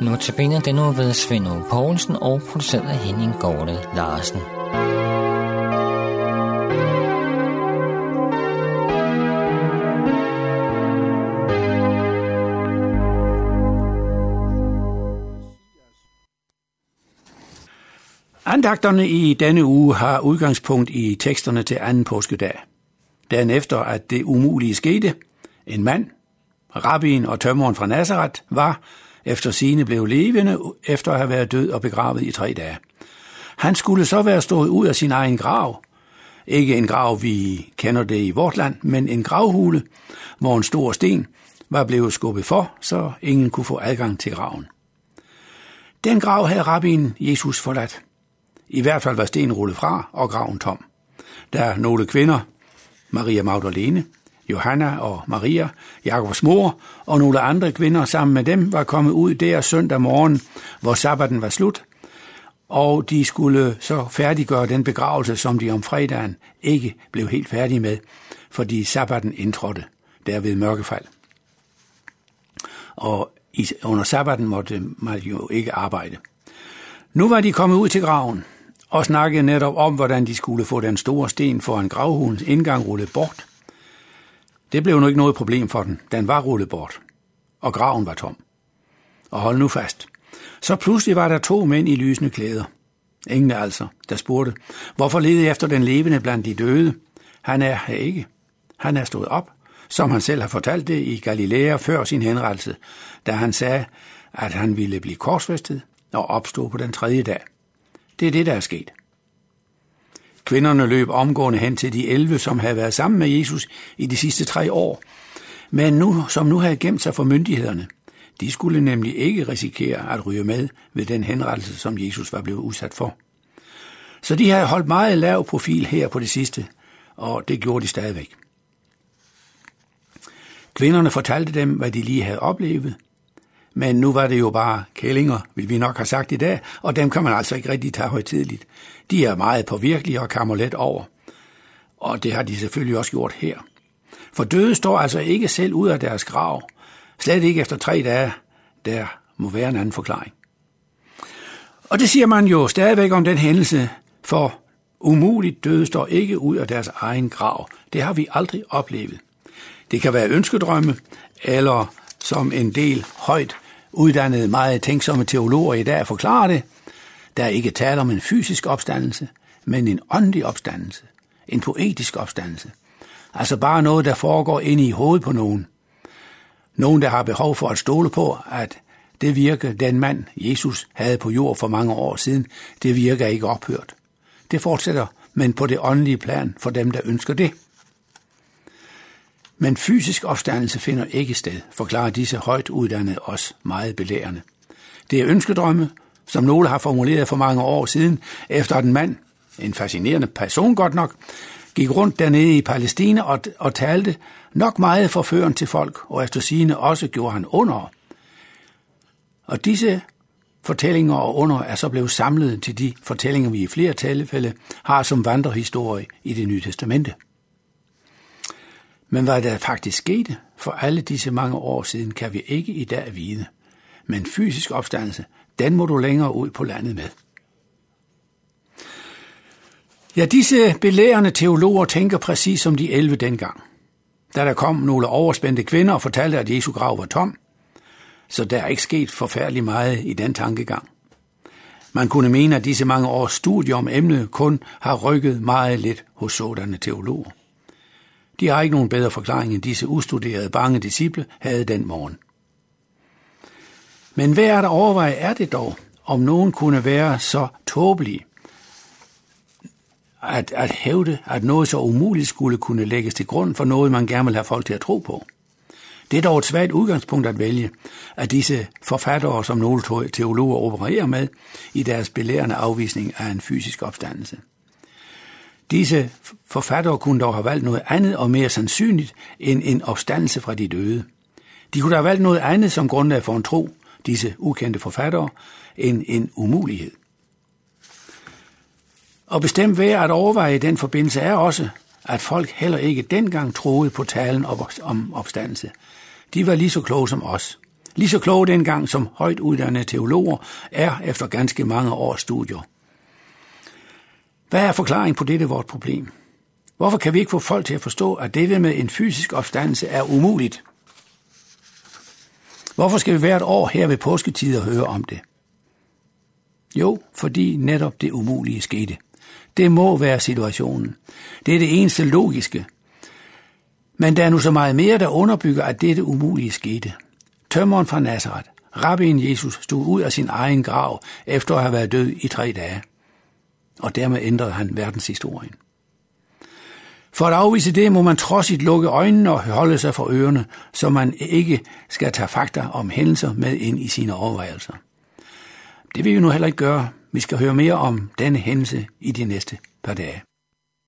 Notabene den nu ved Svend Poulsen og produceret af Henning Gårde Larsen. Andagterne i denne uge har udgangspunkt i teksterne til anden påskedag. Dagen efter, at det umulige skete, en mand, rabbien og tømmeren fra Nazareth, var, efter sine blev levende, efter at have været død og begravet i tre dage. Han skulle så være stået ud af sin egen grav. Ikke en grav, vi kender det i vort land, men en gravhule, hvor en stor sten var blevet skubbet for, så ingen kunne få adgang til graven. Den grav havde rabbien Jesus forladt. I hvert fald var stenen rullet fra og graven tom. Der nogle kvinder, Maria Magdalene, Johanna og Maria, Jakobs mor og nogle andre kvinder sammen med dem var kommet ud der søndag morgen, hvor sabbaten var slut, og de skulle så færdiggøre den begravelse, som de om fredagen ikke blev helt færdige med, fordi sabbaten indtrådte der ved mørkefald. Og under sabbaten måtte man jo ikke arbejde. Nu var de kommet ud til graven, og snakkede netop om, hvordan de skulle få den store sten foran gravhulens indgang rullet bort. Det blev nu ikke noget problem for den. Den var rullet bort, og graven var tom. Og hold nu fast. Så pludselig var der to mænd i lysende klæder. Ingen altså, der spurgte, hvorfor lede efter den levende blandt de døde? Han er her ikke. Han er stået op, som han selv har fortalt det i Galilea før sin henrettelse, da han sagde, at han ville blive korsfæstet og opstå på den tredje dag. Det er det, der er sket. Kvinderne løb omgående hen til de elve, som havde været sammen med Jesus i de sidste tre år, men nu, som nu havde gemt sig for myndighederne. De skulle nemlig ikke risikere at ryge med ved den henrettelse, som Jesus var blevet udsat for. Så de havde holdt meget lav profil her på det sidste, og det gjorde de stadigvæk. Kvinderne fortalte dem, hvad de lige havde oplevet, men nu var det jo bare kællinger, vil vi nok have sagt i dag, og dem kan man altså ikke rigtig tage højtidligt. De er meget påvirkelige og kammer let over. Og det har de selvfølgelig også gjort her. For døde står altså ikke selv ud af deres grav. Slet ikke efter tre dage. Der må være en anden forklaring. Og det siger man jo stadigvæk om den hændelse, for umuligt døde står ikke ud af deres egen grav. Det har vi aldrig oplevet. Det kan være ønskedrømme, eller som en del højt uddannede, meget tænksomme teologer i dag forklarer det, der er ikke tale om en fysisk opstandelse, men en åndelig opstandelse, en poetisk opstandelse. Altså bare noget, der foregår inde i hovedet på nogen. Nogen, der har behov for at stole på, at det virke, den mand, Jesus havde på jord for mange år siden, det virker ikke ophørt. Det fortsætter, men på det åndelige plan for dem, der ønsker det. Men fysisk opstandelse finder ikke sted, forklarer disse højt uddannede os meget belærende. Det er ønskedrømme, som nogle har formuleret for mange år siden, efter at en mand, en fascinerende person godt nok, gik rundt dernede i Palæstina og, og talte nok meget forførende til folk, og efter sigende også gjorde han under. Og disse fortællinger og under er så blevet samlet til de fortællinger, vi i flere tilfælde har som vandrehistorie i det nye testamente. Men hvad der faktisk skete for alle disse mange år siden, kan vi ikke i dag vide. Men fysisk opstandelse, den må du længere ud på landet med. Ja, disse belærende teologer tænker præcis som de 11 dengang. Da der kom nogle overspændte kvinder og fortalte, at Jesu grav var tom, så der er ikke sket forfærdeligt meget i den tankegang. Man kunne mene, at disse mange års studier om emnet kun har rykket meget lidt hos sådanne teologer. De har ikke nogen bedre forklaring end disse ustuderede bange disciple havde den morgen. Men hvad er der overveje er det dog, om nogen kunne være så tåbelig, at, at hævde, at noget så umuligt skulle kunne lægges til grund for noget, man gerne vil have folk til at tro på. Det er dog et svært udgangspunkt at vælge, at disse forfattere, som nogle teologer opererer med, i deres belærende afvisning af en fysisk opstandelse. Disse forfattere kunne dog have valgt noget andet og mere sandsynligt end en opstandelse fra de døde. De kunne have valgt noget andet som grundlag for en tro, disse ukendte forfattere, end en umulighed. Og bestemt værd at overveje i den forbindelse er også, at folk heller ikke dengang troede på talen om opstandelse. De var lige så kloge som os. Lige så kloge dengang som højt uddannede teologer er efter ganske mange års studier. Hvad er forklaringen på dette vort problem? Hvorfor kan vi ikke få folk til at forstå, at dette med en fysisk opstandelse er umuligt? Hvorfor skal vi hvert år her ved påsketider høre om det? Jo, fordi netop det umulige skete. Det må være situationen. Det er det eneste logiske. Men der er nu så meget mere, der underbygger, at dette umulige skete. Tømmeren fra Nazareth, rabbin Jesus, stod ud af sin egen grav efter at have været død i tre dage. Og dermed ændrede han verdenshistorien. For at afvise det, må man trodsigt lukke øjnene og holde sig for ørerne, så man ikke skal tage fakta om hændelser med ind i sine overvejelser. Det vil vi nu heller ikke gøre. Vi skal høre mere om denne hændelse i de næste par dage.